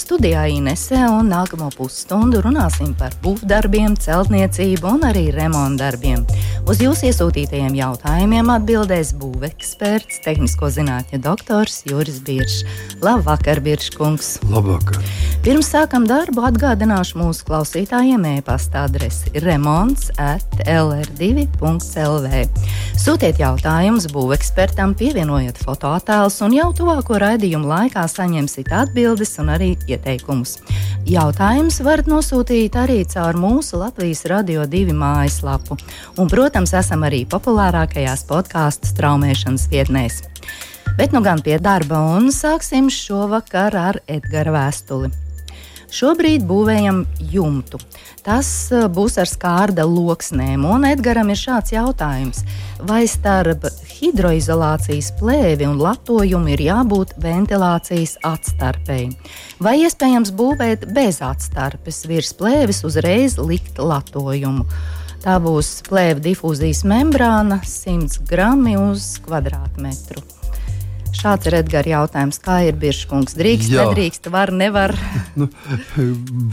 Studijā Inese un nākamo pusstundu runāsim par būvdarbiem, celtniecību un arī remontdarbiem. Uz jūsu iesūtītajiem jautājumiem atbildēs būveksperts, tehnisko zinātņu doktors Juris Biršs. Labvakar, Birškungs! Labvakar! Pirms sākam darbu atgādināšu mūsu klausītājiem e-pasta adresi remonds at lr2.lv. Sūtiet jautājumus būvekspertam, pievienojiet fotoattēlus un jau tuvāko raidījumu laikā saņemsiet atbildes un arī ieteikumus. Jautājumus varat nosūtīt arī caur mūsu Latvijas Radio 2 mājaslapu. Un, protams, esam arī populārākajās podkāstu straumēšanas vietnēs. Bet nu gan pie darba, un sāksim šovakar ar Edgara vēstuli. Šobrīd būvējam jumtu. Tas eh, būs ar skārda loksnēm, un Edgars ir šāds jautājums. Vai starp hidroizolācijas plēvi un latojumu ir jābūt ventilācijas atstarpei? Vai iespējams būvēt bez atstarpes, virs plēves uzreiz likt latojumu? Tā būs plēve difūzijas membrāna 100 gramu uz kvadrātmetru. Šāds ir Edgars jautājums. Kā ir Biržkungs? Drīkst, Jā. nedrīkst, var, nevar? nu,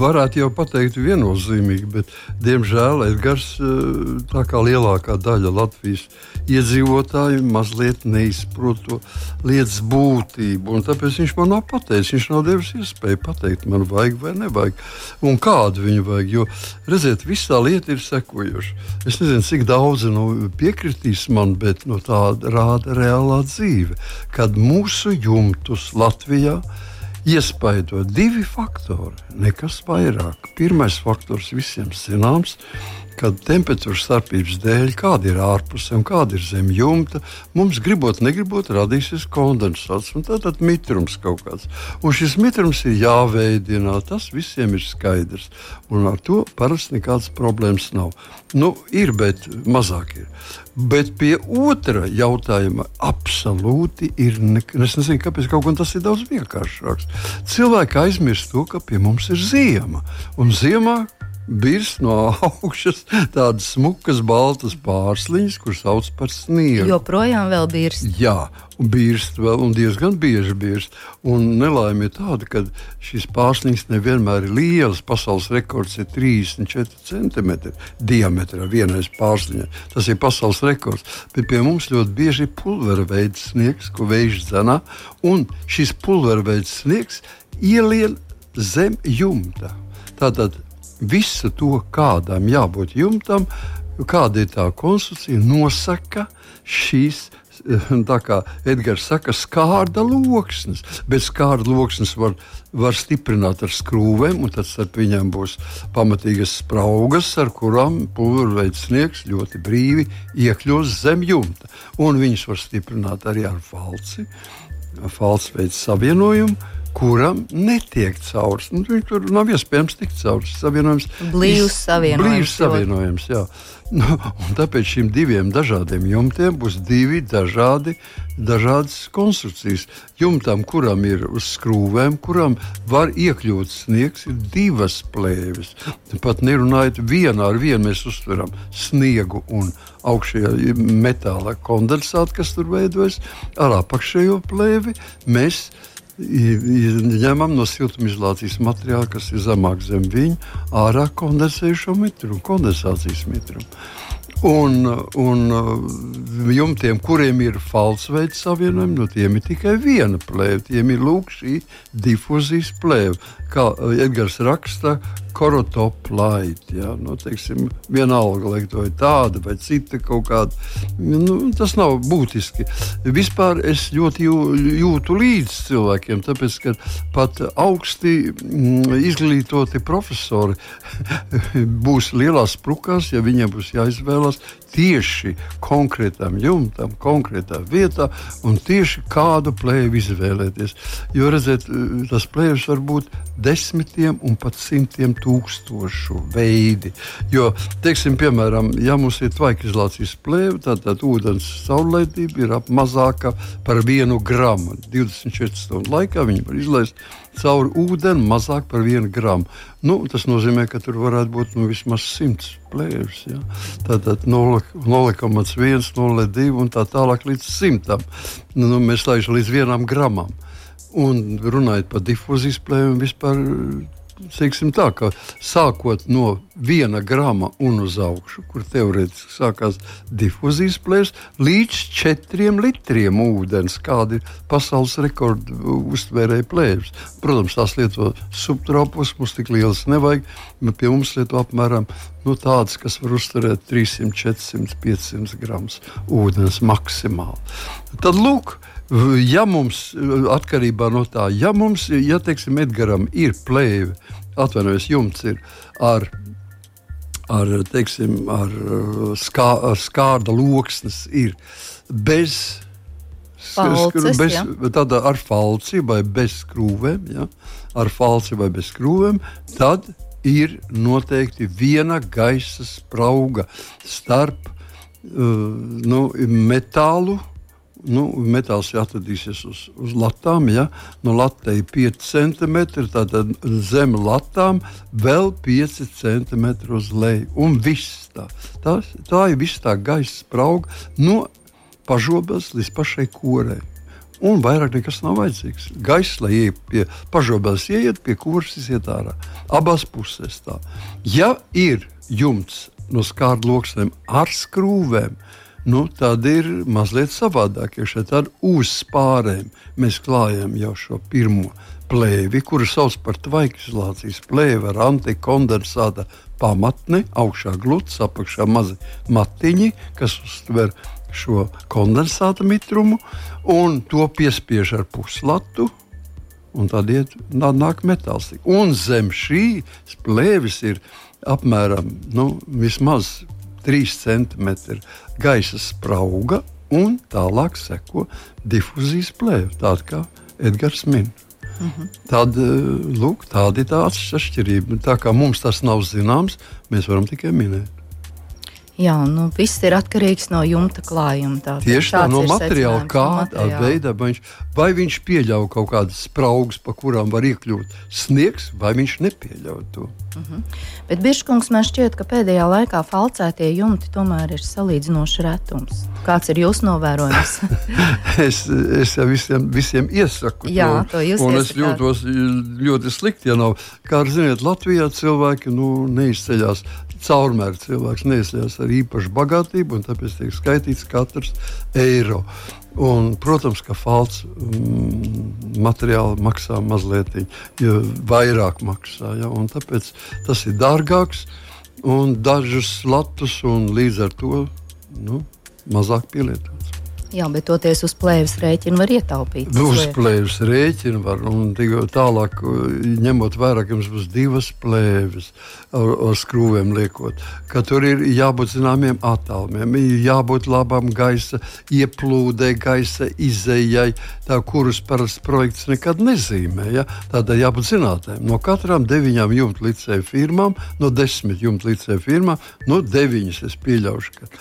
varētu jau pateikt viennozīmīgi, bet diemžēl Edgars, eh, tā kā lielākā daļa Latvijas iedzīvotāju, mazliet neizprot to lietas būtību. Tāpēc viņš man nav pateicis, viņš nav devis iespēju pateikt, man vajag vai nevajag, un kādu viņu vajag. Jo, redziet, visā lieta ir sekojoša. Es nezinu, cik daudzi nu, piekritīs man, bet nu, tā rāda reālā dzīve. Kad mūsu jumtus Latvijā iespaido divi faktori, nekas vairāk. Pirmais faktors visiem zināms kad temperatūras starpības dēļ, kāda ir ārpusē un kāda ir zem jumta, mums gribot, negribot, radīsies kondensāts un tātad mitrums kaut kāds. Un šis mitrums ir jāveidina, tas visiem ir skaidrs. Un ar to parasti nekādas problēmas nav. Nu, ir, bet mazāk ir. Bet pie otra jautājuma absolūti ir. Ne, es nezinu, kāpēc kaut kas tas ir daudz vienkāršāks. Cilvēki aizmirst to, ka pie mums ir ziema. Un ziemā Birs no augšas tādas smukas, baltas pārsliņas, kuras sauc par sniegu. Joprojām vēl birst. Jā, un birst vēl, un diezgan bieži birst. Un nelaime ir tāda, ka šīs pārsliņas nevienmēr ir lielas. Pasaules rekords ir 34 cm diametrā vienais pārsliņai. Tas ir pasaules rekords. Bet pie mums ļoti bieži ir pulvera veids sniegs, ko vējš dzenā, un šis pulvera veids sniegs ielien zem jumta. Tātad visu to, kādam jābūt jumtam, kāda ir tā konstrukcija, nosaka šīs. Tā kā Edgars saka, skārda loksnes, bet skārda loksnes var, var stiprināt ar skrūvēm, un tad starp viņiem būs pamatīgas spraugas, ar kurām pulverveids sniegs ļoti brīvi iekļūst zem jumta. Un viņas var stiprināt arī ar falci, falci veids savienojumu kuram netiek caurs. Nu, tur nav iespējams tikt caurs. Savienojums, blīvs savienojums. Blīvs savienojums jā. Nu, tāpēc šiem diviem dažādiem jumtiem būs divi dažādi, dažādas konstrukcijas. Jumtam, kuram ir uz skrūvēm, kuram var iekļūt sniegs, ir divas plēves. Pat nerunājot, vienā ar vienu mēs uztveram sniegu un augšējā metāla kondensātu, kas tur veidojas, ar apakšējo plēvi. Mēs ņemam no siltumizolācijas materiāla, kas ir zemāk zem viņa, ārā kondensējušo mitrumu, kondensācijas mitrumu. Un, un jumtiem, kuriem ir falsveida savienojumi, no tiem ir tikai viena plēve. Tiem ir lūk šī difūzijas plēve. Kā Edgars raksta, korotop light. Ja? Nu, teiksim, vienalga, lai to ir tāda vai cita kaut kāda. Nu, tas nav būtiski. Vispār es ļoti jū, jūtu līdzi cilvēkiem, tāpēc, ka pat augsti mm, izglītoti profesori būs lielās sprukās, ja viņiem būs jāizvēlas tieši konkrētam jumtam, konkrētā vietā un tieši kādu plēvi izvēlēties. Jo, redziet, tas plēvis var būt desmitiem un pat simtiem tūkstošu veidi. Jo, teiksim, piemēram, ja mums ir tvaika izolācijas plēve, tad, tad ūdens caurlaidība ir ap mazāka par vienu gramu. 24 stundu laikā viņi var izlaist cauri ūdeni mazāk par vienu gramu. Nu, tas nozīmē, ka tur varētu būt nu, vismaz 100 plēves. Ja? Tātad 0,1, 0,2 un tā tālāk līdz 100. Nu, nu, mēs laižam līdz vienam gramam. Un runājot par difūzijas plēvēm, vispār teiksim tā, ka sākot no viena grama un uz augšu, kur teorētiski sākās difūzijas plēs, līdz četriem litriem ūdens, kāda ir pasaules rekorda uztvērēja plēvis. Protams, tās lieto subtropos, mums tik lielas nevajag, bet pie mums lieto apmēram nu, tādas, kas var uzturēt 300, 400, 500 gramus ūdens maksimāli. Tad lūk, ja mums, atkarībā no tā, ja mums, ja teiksim, Edgars ir plēve, atvainojos, jumts ir ar ar, teiksim, ar, skā, ar skārda loksnes ir bez. Falces, bez, ja. tāda ar falci vai bez skrūvēm, ja, ar falci vai bez skrūvēm, tad ir noteikti viena gaisa sprauga starp uh, nu, metālu nu, metāls atradīsies uz, uz latām. Ja? No latē ir 5 cm, tad zem latām vēl 5 cm uz leju. Un viss tā. Tā, tā ir viss tā gaisa sprauga no pašobas līdz pašai korei. Un vairāk nekas nav vajadzīgs. Gaisa, lai ieiet pie pašobas, ieiet pie kuras, iet ārā. Abās pusēs tā. Ja ir jumts no skārdu loksnēm ar skrūvēm, nu, tad ir mazliet savādāk. Ja šeit uz spārēm mēs klājam jau šo pirmo plēvi, kuru sauc par tvaikizolācijas plēvi ar antikondensāta pamatni, augšā gluds, apakšā mazi matiņi, kas uztver šo kondensāta mitrumu, un to piespiež ar puslatu. Un tad iet, nāk metāls. Un zem šīs plēves ir apmēram nu, vismaz 3 cm gaisa sprauga, un tālāk seko difūzijas plēve, tāda kā Edgars min. Mm -hmm. Tad, eh, lūk, tāda ir tā atšķirība. Tā kā mums tas nav zināms, mēs varam tikai minēt. Jā, nu, viss ir atkarīgs no jumta klājuma. Tā, Tieši tā, no materiāla, kādā veidā viņš, vai viņš pieļauj kaut kādas spraugas, pa kurām var iekļūt sniegs, vai viņš nepieļauj to. Uh mhm. -huh. Bet Biržkungs man šķiet, ka pēdējā laikā falcētie jumti tomēr ir salīdzinoši retums. Kāds ir jūsu novērojums? es, es jau visiem, visiem iesaku Jā, to, to jūs un es jūtos ļoti slikti, ja nav. Kā ziniet, Latvijā cilvēki nu, neizceļas caurmēr cilvēks neizceļas ar īpašu bagātību, un tāpēc tiek skaitīts katrs eiro. Un, protams, ka falts mm, materiāli maksā mazliet vairāk, maksā, ja, tāpēc tas ir dārgāks un dažus latus un līdz ar to nu, mazāk pielietot. Jā, bet toties uz plēves rēķina var ietaupīt. Uz plēves rēķina var, un tālāk, ņemot vērā, ka mums būs divas plēves ar, ar skrūvēm liekot, ka tur ir jābūt zināmiem attālumiem, jābūt labam gaisa ieplūdē, gaisa izējai, tā, kurus parasti projekts nekad nezīmē. Ja? Tādēļ jābūt zinātnēm. No katrām deviņām jumta licēju firmām, no desmit jumta licēju firmām, no deviņas es pieļaušu, ka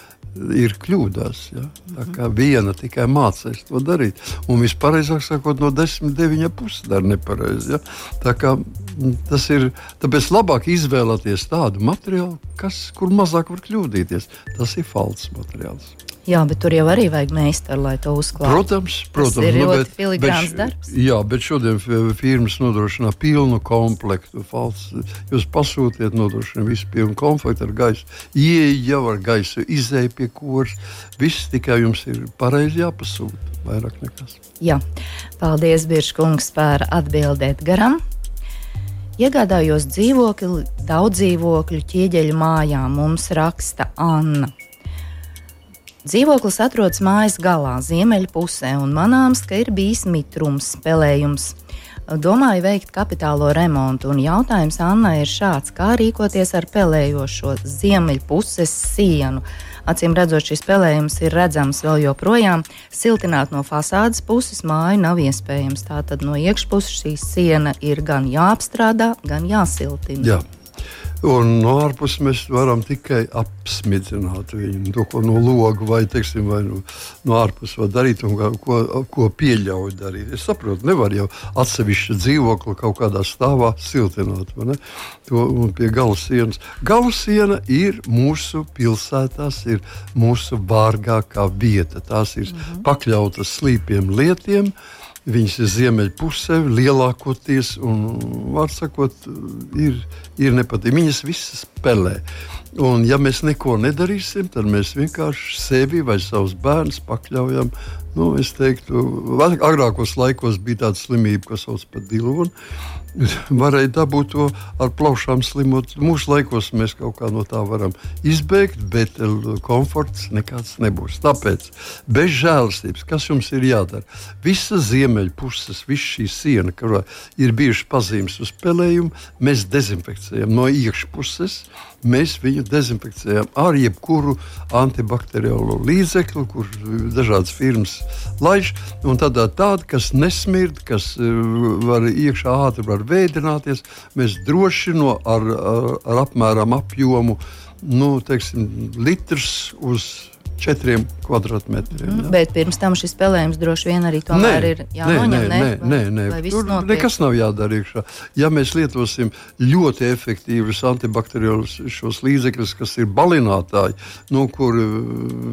ir kļūdās. Ja? Tā kā viena tikai mācās to darīt. Un vispareizāk sakot, no desmit, deviņa puses dara nepareizi. Ja? Tā kā mm, tas ir, tāpēc labāk izvēlēties tādu materiālu, kas, kur mazāk var kļūdīties. Tas ir falts materiāls. Jā, bet tur jau arī vajag meistaru, lai to uzklātu. Protams, protams. Tas ir nu, bet, filigrāns darbs. Jā, bet šodien firmas nodrošina pilnu komplektu. Falts. Jūs pasūtiet, nodrošina visu pilnu komplektu ar gaisu. Ieja jau ar gaisu, izēja pie kurs. Viss tikai jums ir pareizi jāpasūta. Vairāk nekas. Jā, paldies, Biržkungs, par atbildēt garam. Iegādājos dzīvokli, daudz dzīvokļu ķieģeļu mājā, mums raksta Anna. Dzīvoklis atrodas mājas galā, ziemeļu pusē, un manāms, ka ir bijis mitrums, spēlējums. Domāju veikt kapitālo remontu, un jautājums Annai ir šāds: kā rīkoties ar pelējošo ziemeļpuses sienu? Acīm redzot, šis spēlējums ir redzams vēl joprojām. Siltināt no fasādes puses māju nav iespējams. Tātad no iekšpuses šī siena ir gan jāapstrādā, gan jāsiltina. Jā. Un no ārpuses mēs varam tikai apsmidzināt viņu, to, ko no loga vai, teiksim, vai no, no ārpuses var darīt un ko, ko pieļauj darīt. Es saprotu, nevar jau atsevišķu dzīvokli kaut kādā stāvā siltināt. To pie gala sienas. Gala siena ir mūsu pilsētās, ir mūsu vārgākā vieta. Tās ir mm -hmm. pakļautas slīpiem lietiem. Viņas ir ziemeļpusē, lielākoties, un, var sakot, ir, ir nepatīk. Viņas visas spēlē. Un, ja mēs neko nedarīsim, tad mēs vienkārši sevi vai savus bērnus pakļaujam. Nu, es teiktu, agrākos laikos bija tāda slimība, ko sauc par dilonu varēja dabūt to ar plaušām slimot. Mūsu laikos mēs kaut kā no tā varam izbēgt, bet eh, komforts nekāds nebūs. Tāpēc bez žēlastības, kas jums ir jādara? Visa ziemeļpuses, visa šī siena, kurā ir bijušas pazīmes uz spēlējumu, mēs dezinfekcijam no iekšpuses. Mēs viņu dezinfekcijam ar jebkuru antibakteriālo līdzekli, kur dažādas firmas laiž. Tādā tāda, kas nesmird, kas eh, var iekšā ātri var veidināties, mēs droši no ar, ar, ar apmēram apjomu, nu, teiksim, litrs uz četriem kvadrātmetriem. Mm, bet pirms tam šis spēlējums droši vien arī nē, ir jānoņem. Nē, nē, nē, nē, nē. tur notiek? nekas nav jādara iekšā. Ja mēs lietosim ļoti efektīvus antibakteriālus šos līdzekļus, kas ir balinātāji, nu, kur,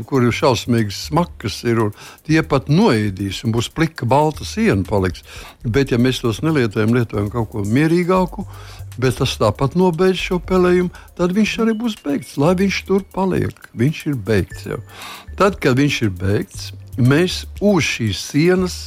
kur ir šausmīgas smakas, ir, tie pat noēdīs un būs plika balta siena paliks. Bet ja mēs tos nelietojam, lietojam kaut ko mierīgāku, bet tas tāpat nobeidz šo pelējumu, tad viņš arī būs beigts. Lai viņš tur paliek, viņš ir beigts jau. Tad, kad viņš ir beigts, mēs uz šīs sienas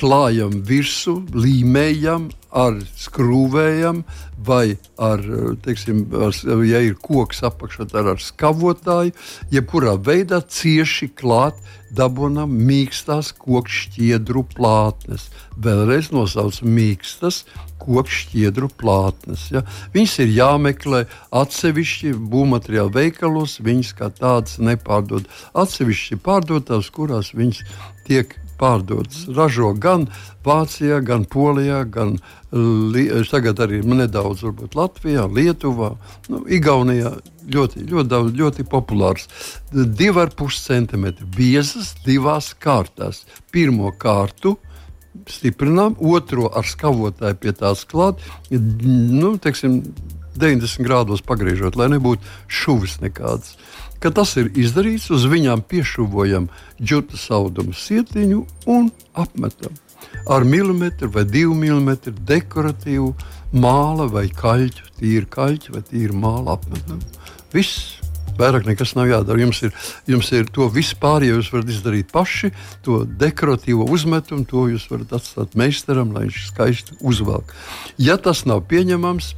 klājam virsmu, līmējam, ar skrūvējam, vai ar, teiksim, ar, ja ir koks apakšā, tad ar skavotāju, jebkurā veidā cieši klāt dabūnam mīkstās kokšķiedru plātnes. Vēlreiz nosauc mīkstas kokšķiedru plātnes. Ja? Viņas ir jāmeklē atsevišķi būvmateriālu veikalos, viņas kā tādas nepārdod. Atsevišķi pārdotās, kurās viņas tiek pārdotas. Ražo gan Vācijā, gan Polijā, gan tagad arī nedaudz varbūt, Latvijā, Lietuvā, nu, Igaunijā. Ļoti, ļoti, daudz, ļoti populārs. 2,5 cm biezas divās kārtās. Pirmo kārtu stiprinām, otro ar skavotāju pie tās klāt. Nu, teiksim, 90 grādos pagriežot, lai nebūtu šuvis nekādas. Kad tas ir izdarīts, uz viņām piešuvojam džutas audumu sietiņu un apmetam ar milimetru vai divu milimetru dekoratīvu māla vai kaļķu, tīru kaļķu vai tīru māla apmetam. Viss Vairāk nekas nav jādara. Jums ir, jums ir to vispār, ja jūs varat izdarīt paši, to dekoratīvo uzmetumu, to jūs varat atstāt meistaram, lai viņš skaisti uzvelk. Ja tas nav pieņemams,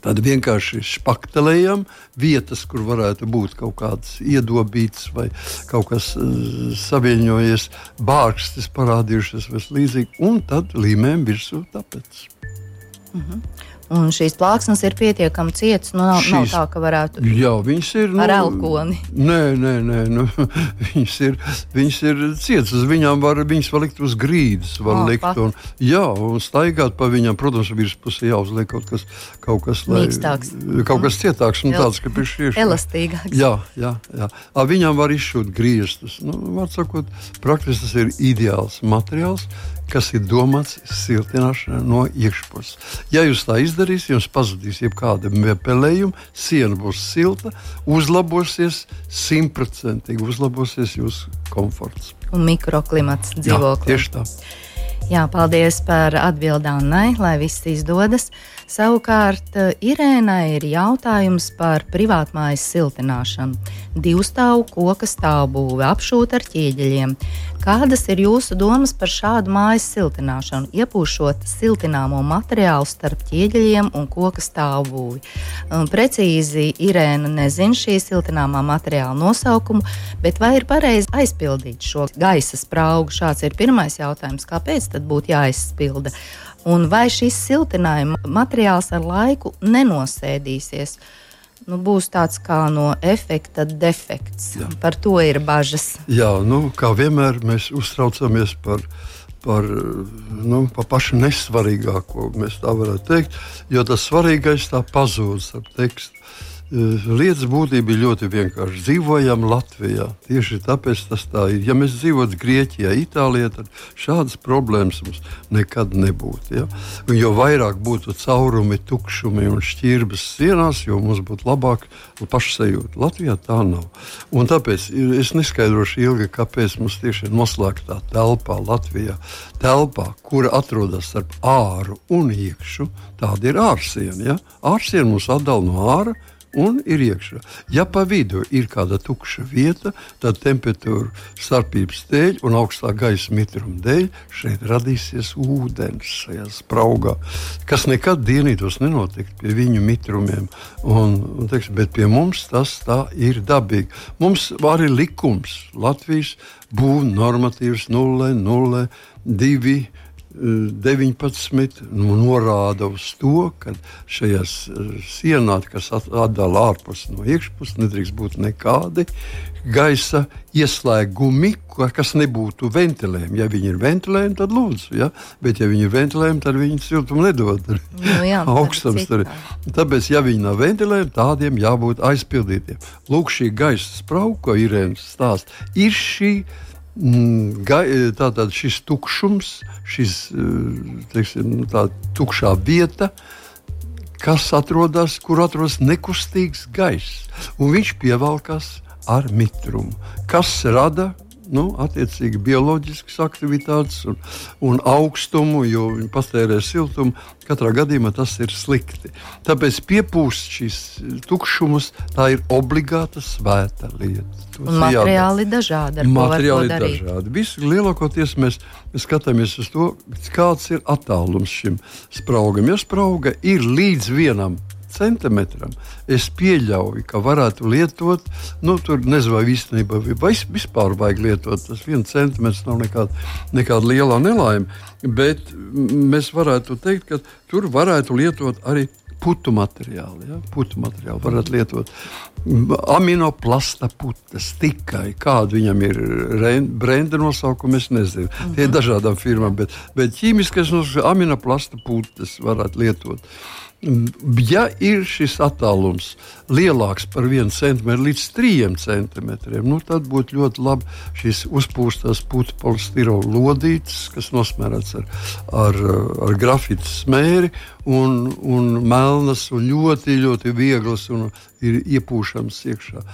Tad vienkārši spaktelējam vietas, kur varētu būt kaut kādas iedobītas vai kaut kas uh, savienojies, bārkstis parādījušies vai līdzīgi, un tad līmējam virsū tāpēc. Mm -hmm. Un šīs plāksnes ir pietiekami cietas. Nu, nav, šīs, nav tā, ka varētu viņas ir ar nu, elkoni. Nē, nē, nē nu, viņas, ir, viņas ir cietas. Viņām var, viņas var likt uz grīdas. Var oh, likt, un, jā, un staigāt pa viņām. Protams, virspusē jāuzliek kaut kas, kaut kas, lai, Mīkstāks. kaut kas cietāks un tāds, ka pēc šīs elastīgāks. Jā, jā, jā. A, viņām var izšūt griestus. Nu, var sakot, praktiski tas ir ideāls materiāls kas ir domāts siltināšanai no iekšpuses. Ja jūs tā izdarīsiet, jums pazudīs jebkāda pelējuma, siena būs silta, uzlabosies simtprocentīgi, uzlabosies jūsu komforts. Un mikroklimats dzīvoklī. Tieši tā. Jā, paldies par atbildi Annai, lai viss izdodas. Savukārt Irēnai ir jautājums par privātmājas siltināšanu. Divstāvu koka stāvbūve apšūta ar ķieģeļiem. Kādas ir jūsu domas par šādu mājas siltināšanu, iepūšot siltināmo materiālu starp ķieģeļiem un koka stāvbūvi? Um, precīzi Irēna nezina šī siltināmā materiāla nosaukumu, bet vai ir pareizi aizpildīt šo gaisa spraugu? Šāds ir pirmais jautājums. Kāpēc tad būtu jāizpilda? Un vai šis siltinājuma materiāls ar laiku nenosēdīsies? Nu, būs tāds kā no efekta defekts. Jā. Par to ir bažas. Jā, nu, kā vienmēr mēs uztraucamies par, par, nu, par pašu nesvarīgāko, mēs tā varētu teikt, jo tas svarīgais tā pazūd ap tekstu. Eh, lietas būtība ir ļoti vienkārša. Dzīvojam Latvijā. Tieši tāpēc tas tā ir. Ja mēs dzīvotu Grieķijā, Itālijā, tad šādas problēmas mums nekad nebūtu. Ja? Un jo vairāk būtu caurumi, tukšumi un šķirbas sienās, jo mums būtu labāk pašsajūta. Latvijā tā nav. Un tāpēc es neskaidrošu ilgi, kāpēc mums tieši ir noslēgtā telpā Latvijā. Telpā, kura atrodas starp āru un iekšu, tāda ir ārsiena. Ja? Ārsiena mums atdala no ārā un ir iekšā. Ja pa vidu ir kāda tukša vieta, tad temperatūra starpības dēļ un augstā gaisa mitruma dēļ šeit radīsies ūdens šajā spraugā, kas nekad dienītos nenotikt pie viņu mitrumiem. Un, un, teiks, bet pie mums tas tā ir dabīgi. Mums arī likums Latvijas būvniecības normatīvs 0, 0, 2. 19 nu, norāda uz to, ka šajās eh, sienās, kas atdala ārpus no iekšpuses, nedrīkst būt nekādi gaisa ieslēgumi, kas nebūtu ventilējumi. Ja viņi ir ventilējumi, tad lūdzu, ja? bet ja viņi ir ventilējumi, tad viņi siltumu nedod. Nu, jā, Augstums tur ir. Tāpēc, ja viņi nav ventilējumi, tādiem jābūt aizpildītiem. Lūk, šī gaisa sprauga, ko Irēns stāsta, ir šī Mm, tātad šis tukšums, šis eh, teiksim, nu, tukšā vieta, kas atrodas, kur atrodas nekustīgs gaiss, un viņš pievelkas ar mitrumu, kas rada nu, attiecīgi bioloģiskas aktivitātes un, un augstumu, jo viņi patērē siltumu. Katrā gadījumā tas ir slikti. Tāpēc piepūst šīs tukšumus, tā ir obligāta svēta lieta. Un materiāli ir dažādi. Materiāli ir dažādi. Visu lielākoties mēs, mēs skatāmies uz to, kāds ir attālums šim spraugam. Ja sprauga ir līdz vienam centimetram, es pieļauju, ka varētu lietot, nu, tur nezinu, vai īstenībā vai vispār vajag lietot. Tas viens centimetrs nav nekāda, nekāda liela nelaime, bet mēs varētu teikt, ka tur varētu lietot arī putu materiāli. Ja? Putu materiāli varētu lietot. Aminoplasta putas tikai kāda viņam ir brenda nosaukuma, es nezinu. Uh -huh. Tie ir mhm. dažādām firmām, bet, bet ķīmiskais nosaukums aminoplasta putas varētu lietot. Ja ir šis attālums lielāks par 1 cm līdz 3 cm, nu, tad būtu ļoti labi šīs uzpūstās putekļa polistirola lodītes, kas nosmērēts ar, ar, ar grafītu smēri un, un melnas un ļoti, ļoti vieglas un ir iepūšams iekšā.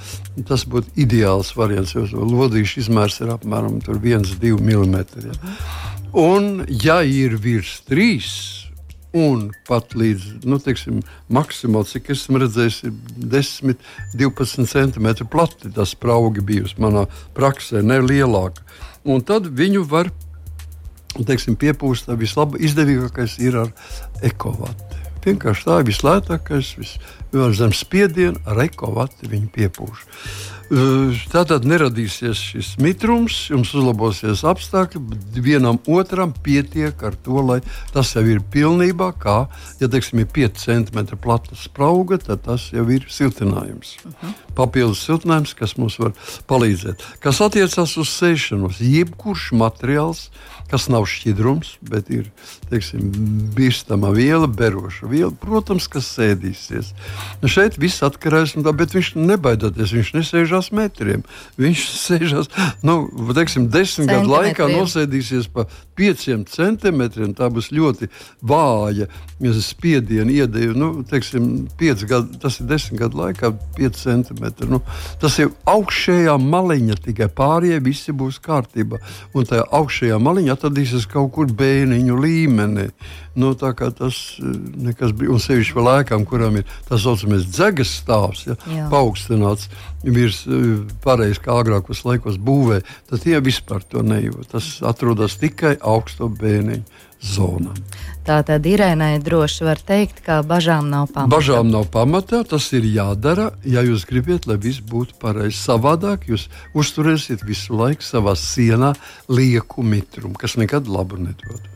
Tas būtu ideāls variants, jo lodīšu izmērs ir apmēram 1-2 mm. Un, ja ir virs 3 un pat līdz nu, teiksim, maksimāli, cik esmu redzējis, ir 10, 12 centimetri plati. Tas spraugi bijusi manā praksē, ne lielāka. Un tad viņu var teiksim, piepūst. Vislabāk izdevīgākais ir ar ekovatu. Vienkārši tā ir vislētākais, vislabākais zem spiediena ar ekovatu viņu piepūš. Tātad neradīsies šis mitrums, jums uzlabosies apstākļi, bet vienam otram pietiek ar to, lai tas jau ir pilnībā, kā, ja teiksim, ir 5 cm plata sprauga, tad tas jau ir siltinājums. Uh mhm. -huh. Papildus siltinājums, kas mums var palīdzēt. Kas attiecas uz sēšanos, jebkurš materiāls, kas nav šķidrums, bet ir teiksim, bīstama viela, beroša viela, protams, kas sēdīsies. Nu šeit viss atkarīgs no tā, bet viņš nebaidāties, viņš nesēžās metriem. Viņš sēžās, nu, teiksim, desmit gadu laikā nosēdīsies pa pieciem centimetriem. Tā būs ļoti vāja spiediena iedēja. Nu, teiksim, gadu, tas ir desmit gadu laikā, pieci centimetri. Nu, tas ir augšējā maliņa, tikai pārējie visi būs kārtībā. Un tajā augšējā maliņā atradīsies kaut kur bēniņu līmenī. Nu, tas eh, nekas bija. Un sevišķi vēl ēkām, kurām ir tā saucamais dzegas stāvs, ja, Jā. paaugstināts virs eh, pareizes, kā agrākos laikos būvē, tad tie vispār to nejūt. Tas atrodas tikai augsto bēniņu zonā. Tā tad Irēnai droši var teikt, ka bažām nav pamata. Bažām nav pamata. Tas ir jādara, ja jūs gribat, lai viss būtu pareizi. Savādāk jūs uzturēsiet visu laiku savā sienā lieku mitrumu, kas nekad labu nedod.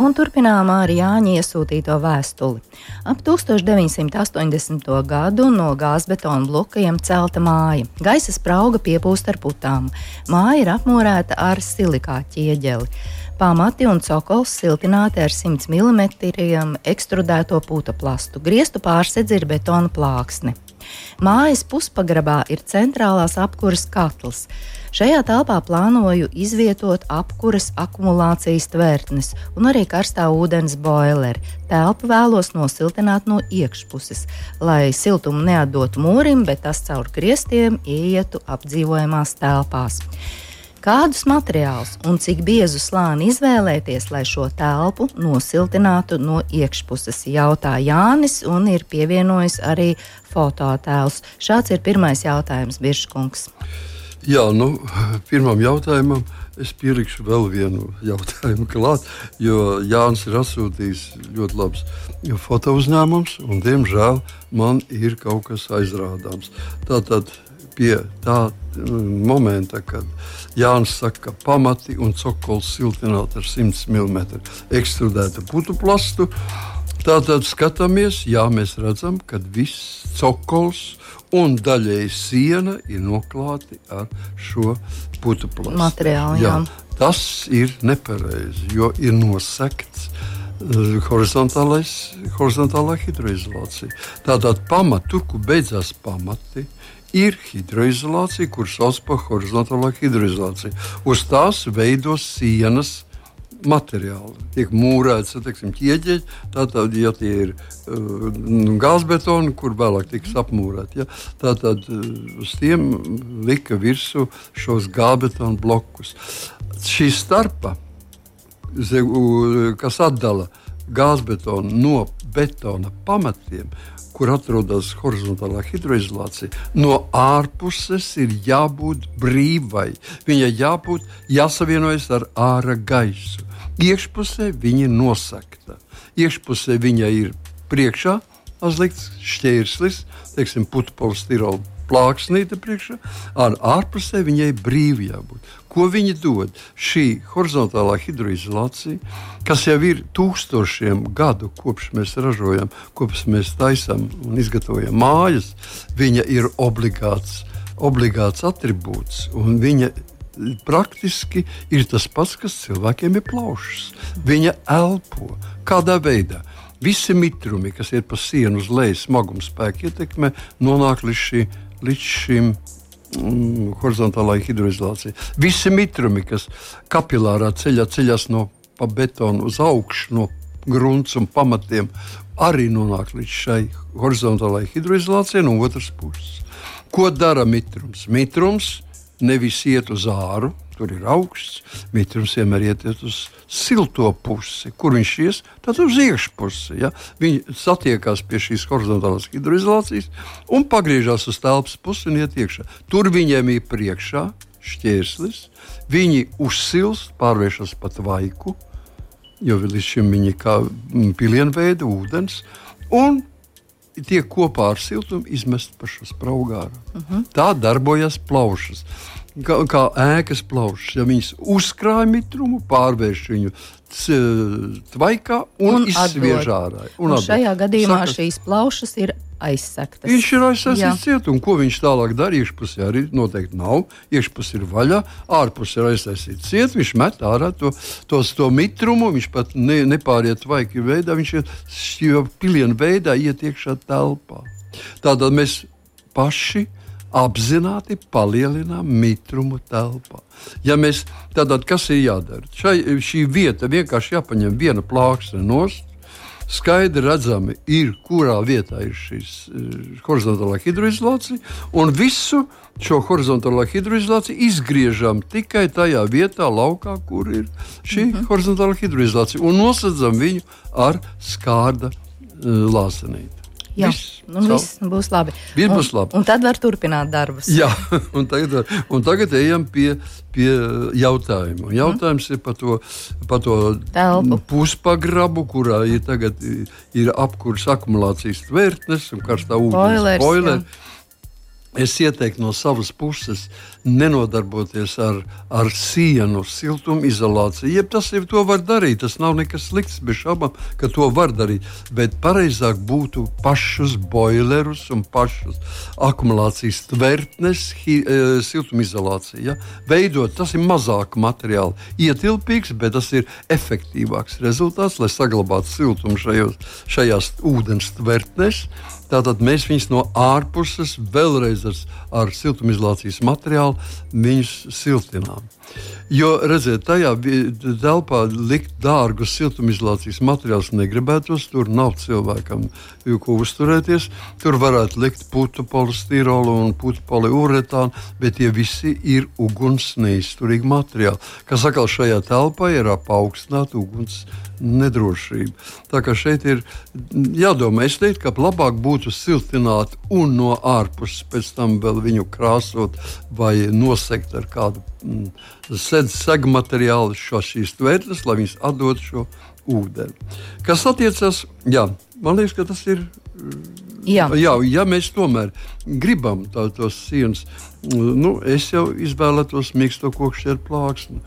Un turpinām ar Jāņa iesūtīto vēstuli. Ap 1980. gadu no gāzbetona blokiem celta māja. Gaisa sprauga piepūst ar putām. Māja ir apmūrēta ar silikāta ķieģeli. Pamati un cokols siltināti ar 100 mm ekstrudēto puta plastu. Griestu pārsedzi ir betona plāksne. Mājas puspagrabā ir centrālās apkuras katls. Šajā telpā plānoju izvietot apkuras akumulācijas tvērtnes un arī karstā ūdens boileri. Telpu vēlos nosiltināt no iekšpuses, lai siltumu neatdotu mūrim, bet tas caur griestiem ietu apdzīvojamās telpās. Kādus materiālus un cik biezu slāni izvēlēties, lai šo telpu nosiltinātu no iekšpuses, jautā Jānis, un ir pievienojis arī fototēls. Šāds ir pirmais jautājums, Biržkungs. Jā, nu, pirmam jautājumam es pielikšu vēl vienu jautājumu klāt, jo Jānis ir atsūtījis ļoti labs foto uzņēmums, un diemžēl man ir kaut kas aizrādāms. Tātad pie tā mm, momenta, kad Jānis saka, ka pamati un cokols siltināti ar 100 mm ekstrudētu putu plastu. Tātad skatāmies, jā, mēs redzam, ka viss cokols un daļēji siena ir noklāti ar šo putu plastu. Materiāli, jā. jā. Tas ir nepareizi, jo ir nosekts eh, horizontālā hidroizolācija. Tātad pamatu, kur beidzās pamati, ir hidroizolācija, kuras sauc par horizontālo hidroizolāciju. Uz tās veidos sienas materiāli. Tiek mūrēts teiksim, ķieģeļi, tātad, ja tie ir uh, gāzbetoni, kur vēlāk tiks apmūrēti, ja, tātad uh, uz tiem lika virsū šos gāzbetonu blokus. Šī starpa, kas atdala gāzbetonu no betona pamatiem, kur atrodas horizontālā hidroizolācija, no ārpuses ir jābūt brīvai. Viņai jābūt jāsavienojas ar ārā gaisu. Iekšpusē viņa ir nosakta. Iekšpusē viņa ir priekšā uzlikts šķērslis, teiksim, polistirola plāksnīte priekšā, ar ārpusē viņai brīvi jābūt. Ko viņi dod? Šī horizontālā hidroizolācija, kas jau ir tūkstošiem gadu kopš mēs ražojam, kopš mēs taisām un izgatavojam mājas, viņa ir obligāts, obligāts attribūts. Viņa praktiski ir tas pats, kas cilvēkiem ir plaušas. Viņa elpo kādā veidā. Visi mitrumi, kas ir pa sienu uz leju, smaguma spēka ietekmē, nonāk līdz šim līdz šim mm, horizontālajai hidroizolācijai. Visi mitrumi, kas kapilārā ceļā ceļās no betona uz augšu, no grunts un pamatiem, arī nonāk līdz šai horizontālajai hidroizolācijai no otras puses. Ko dara mitrums? Mitrums nevis iet uz āru, tur ir augsts, mitrums vienmēr iet uz silto pusi. Kur viņš ies? Tad uz iekšpusi. Ja? Viņi satiekās pie šīs horizontālās hidroizolācijas un pagriežās uz telpas pusi un iet iekšā. Tur viņiem ir priekšā šķērslis, viņi uzsilst, pārvēršas pat vaiku, jo līdz šim viņi kā pilienveida ūdens. Un tiek kopā ar siltumu izmest pa šo spraugāru. Uh -huh. Tā darbojas plaušas kā, kā ēkas plaušas. Ja viņas uzkrāj mitrumu, pārvērš viņu tvaikā un, un izsviež ārā. Un un šajā gadījumā Saka, šīs plaušas ir aizsektas. Viņš ir aizsekts ciet, un ko viņš tālāk darīja? Iekšpusē arī noteikti nav. Iekšpusē ir vaļā, ārpusē ir aizsekts ciet. Viņš met ārā to, tos, to mitrumu, viņš pat ne, nepāriet tvaiki veidā, viņš jau pilienu veidā iet iekšā telpā. Tātad mēs paši apzināti palielinām mitrumu telpā. Ja mēs tātad, kas ir jādara? Šai, šī vieta vienkārši jāpaņem viena plāksne nost. Skaidri redzami, ir, kurā vietā ir šī uh, horizontālā hidroizolācija, un visu šo horizontālo hidroizolāciju izgriežam tikai tajā vietā, laukā, kur ir šī mm -hmm. horizontālā hidroizolācija, un nosacām viņu ar skārda uh, lāsenīti. Jā, viss, un viss būs labi. Viss būs labi. Un, un tad var turpināt darbus. Jā, un tagad, un tagad ejam pie, pie jautājuma. Jautājums mm. ir par to, par to Telpu. puspagrabu, kurā ir, tagad, ir apkurs akumulācijas tvērtnes un karstā ūdens boilers. Es ieteiktu no savas puses nenodarboties ar, ar sienu, siltumizolāciju. Jeb tas ir to var darīt. Tas nav nekas slikts, bez šaubām, ka to var darīt. Bet pareizāk būtu pašus boilerus un pašus akumulācijas tvertnes, hi, e, siltumizolācija. Ja? Veidot, tas ir mazāk materiāli, ietilpīgs, bet tas ir efektīvāks rezultāts, lai saglabātu siltumu šajos, šajās ūdens tvertnēs. Tātad mēs viņus no ārpuses vēlreiz ar, ar siltumizolācijas materiālu siltinām. Jo, redziet, tajā telpā likt dārgus siltumizolācijas materiālus negribētos. Tur nav cilvēkam, ko uzturēties. Tur varētu likt putu polistirolu un putu poliuretānu, bet tie visi ir uguns neizturīgi materiāli. Kas atkal šajā telpā ir paaugstināta uguns nedrošība. Tā kā šeit ir jādomā, es teiktu, ka labāk būtu siltināt un no ārpuses pēc tam vēl viņu krāsot vai nosegt ar kādu mm, segu materiālu šo, šīs tvērtnes, lai viņas atdod šo ūdeni. Kas attiecas, jā, man liekas, ka tas ir. Jā. Jā, ja mēs tomēr gribam tā, tos sienas, nu, es jau izvēlētos mīksto kokšķi ar plāksni.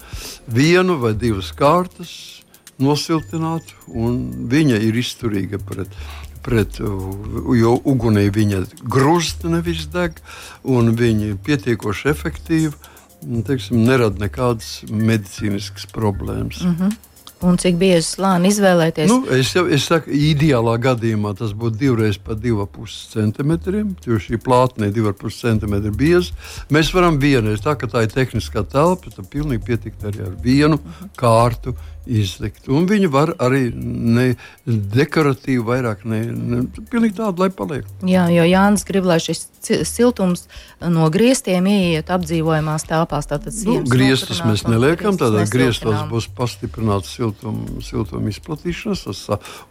Vienu vai divas kārtas, nosiltinātu, un viņa ir izturīga pret, pret jo ugunī viņa grūst, nevis deg, un viņa ir pietiekoši efektīva. Teiksim, nerada nekādas medicīniskas problēmas. Mm -hmm. Un cik bieži slāni izvēlēties? Nu, es jau es saku, ideālā gadījumā tas būtu divreiz pa 2,5 centimetriem. Jo šī plātne ir 2,5 centimetri bieza. Mēs varam vienreiz, tā kā tā ir tehniskā telpa, tad pilnīgi pietikt arī ar vienu -huh. kārtu izlikt. Un viņi var arī ne dekoratīvi vairāk, ne, ne pilnīgi tādu, lai paliek. Jā, jo Jānis grib, lai šis siltums no griestiem ieiet apdzīvojamās telpās. Tātad nu, griestus mēs neliekam, tādā griestos būs pastiprināts siltum, siltum izplatīšanas, uz,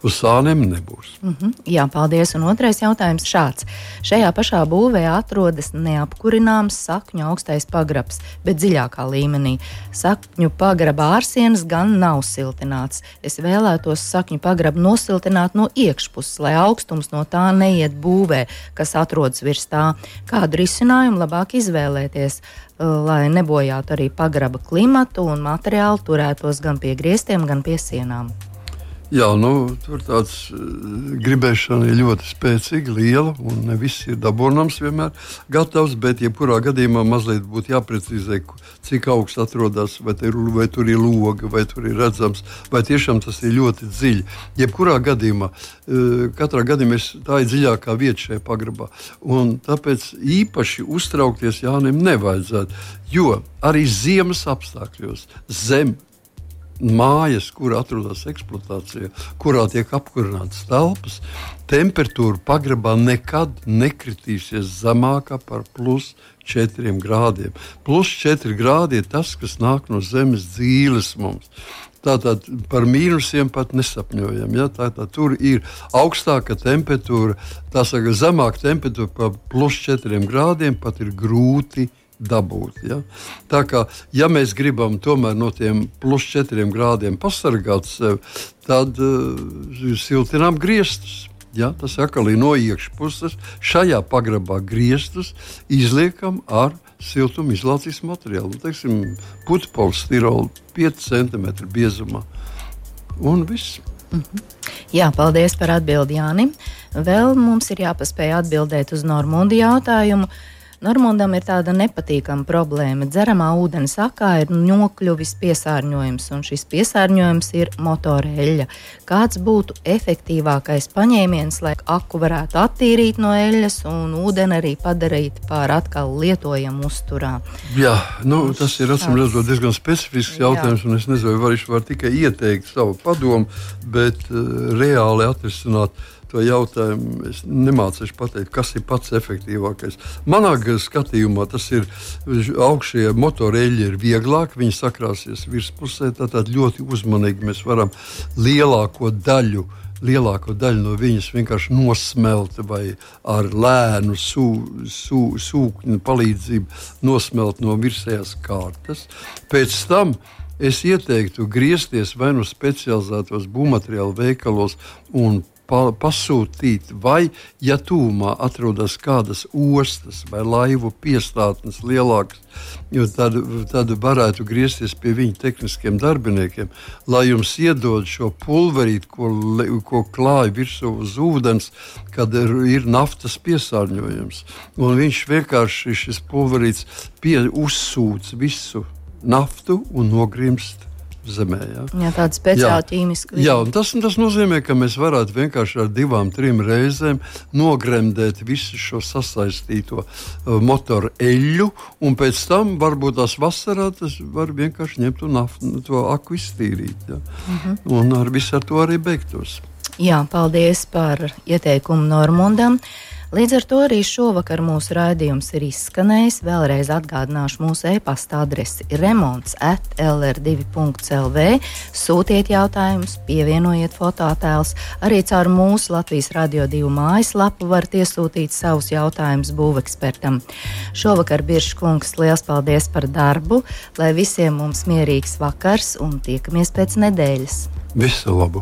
uz sāniem nebūs. Mm -hmm. Jā, paldies. Un otrais jautājums šāds. Šajā pašā būvē atrodas neapkurināms sakņu augstais pagrabs, bet dziļākā līmenī. Sakņu pagraba ārsienas gan nav siltināts. Es vēlētos sakņu pagrabu nosiltināt no iekšpuses, lai augstums no tā neiet būvē, kas atrodas virs tā kādu risinājumu labāk izvēlēties, uh, lai nebojātu arī pagraba klimatu un materiālu turētos gan pie griestiem, gan pie sienām. Jā, nu, tur tāds uh, gribēšana ir ļoti spēcīga, liela, un ne viss ir dabūnams vienmēr gatavs, bet jebkurā gadījumā mazliet būtu jāprecizē, cik augsts atrodas, vai, ir, vai tur ir loga, vai tur ir redzams, vai tiešām tas ir ļoti dziļi. Jebkurā gadījumā, uh, katrā gadījumā tā ir dziļākā vieta šajā pagrabā, un tāpēc īpaši uztraukties Jānim nevajadzētu, jo arī ziemas apstākļos zem mājas, kur atrodas eksploatācijā, kurā tiek apkurinātas telpas, temperatūra pagrabā nekad nekritīsies zemākā par plus 4 grādiem. Plus 4 grādi ir tas, kas nāk no zemes dzīves mums. Tātad par mīnusiem pat nesapņojam. Ja? Tātad tur ir augstāka temperatūra, tā saka, zemāka temperatūra par plus 4 grādiem pat ir grūti dabūt. Ja? Tā kā ja mēs gribam tomēr no tiem plus 4 grādiem pasargāt sevi, tad uh, siltinām griestus. Ja, tas atkal ir no iekšpuses. Šajā pagrabā griestus izliekam ar siltumizolācijas materiālu. Teiksim, putekļi stiroli 5 cm biezumā. Un viss. Mm -hmm. Jā, paldies par atbildi Jānim. Vēl mums ir jāpaspēj atbildēt uz Normundu jautājumu. Uh, Normundam ir tāda nepatīkama problēma. Dzeramā ūdens akā ir nokļuvis piesārņojums, un šis piesārņojums ir motoreļļa. Kāds būtu efektīvākais paņēmiens, lai aku varētu attīrīt no eļļas un ūdeni arī padarīt par atkal lietojamu uzturā? Jā, nu, tas ir acīm redzot diezgan specifisks jautājums, Jā. un es nezinu, vai viņš var tikai ieteikt savu padomu, bet uh, reāli atrisināt to jautājumu es nemācīšu pateikt, kas ir pats efektīvākais. Manā skatījumā tas ir augšie motoreļļi ir vieglāk, viņi sakrāsies virspusē, tātad ļoti uzmanīgi mēs varam lielāko daļu lielāko daļu no viņas vienkārši nosmelta vai ar lēnu sū, sū, sūkņu palīdzību nosmelt no virsējās kārtas. Pēc tam es ieteiktu griezties vai nu specializētos būvmateriālu veikalos un pa, pasūtīt, vai, ja tūmā atrodas kādas ostas vai laivu piestātnes lielākas, tad, tad varētu griezties pie viņu tehniskiem darbiniekiem, lai jums iedod šo pulverīti, ko, ko klāj virsū uz ūdens, kad ir, ir naftas piesārņojums. Un viņš vienkārši šis pulverīts pie, uzsūc visu naftu un nogrimst zemē. Ja? Jā, tāda speciāla ķīmiska viela. Jā, tas, tas nozīmē, ka mēs varētu vienkārši ar divām, trim reizēm nogremdēt visu šo sasaistīto uh, motoru eļļu, un pēc tam varbūt tās vasarā tas var vienkārši ņemt un af, to aku iztīrīt. Ja? Uh mhm. -huh. Un ar visu ar to arī beigtos. Jā, paldies par ieteikumu Normundam. Līdz ar to arī šovakar mūsu raidījums ir izskanējis. Vēlreiz atgādināšu mūsu e-pasta adresi remonds at lr2.lv. Sūtiet jautājumus, pievienojiet fototēlus. Arī caur mūsu Latvijas Radio 2 mājaslapu varat iesūtīt savus jautājumus būvekspertam. Šovakar Birškungs, liels paldies par darbu, lai visiem mums mierīgs vakars un tiekamies pēc nedēļas. Visu labu!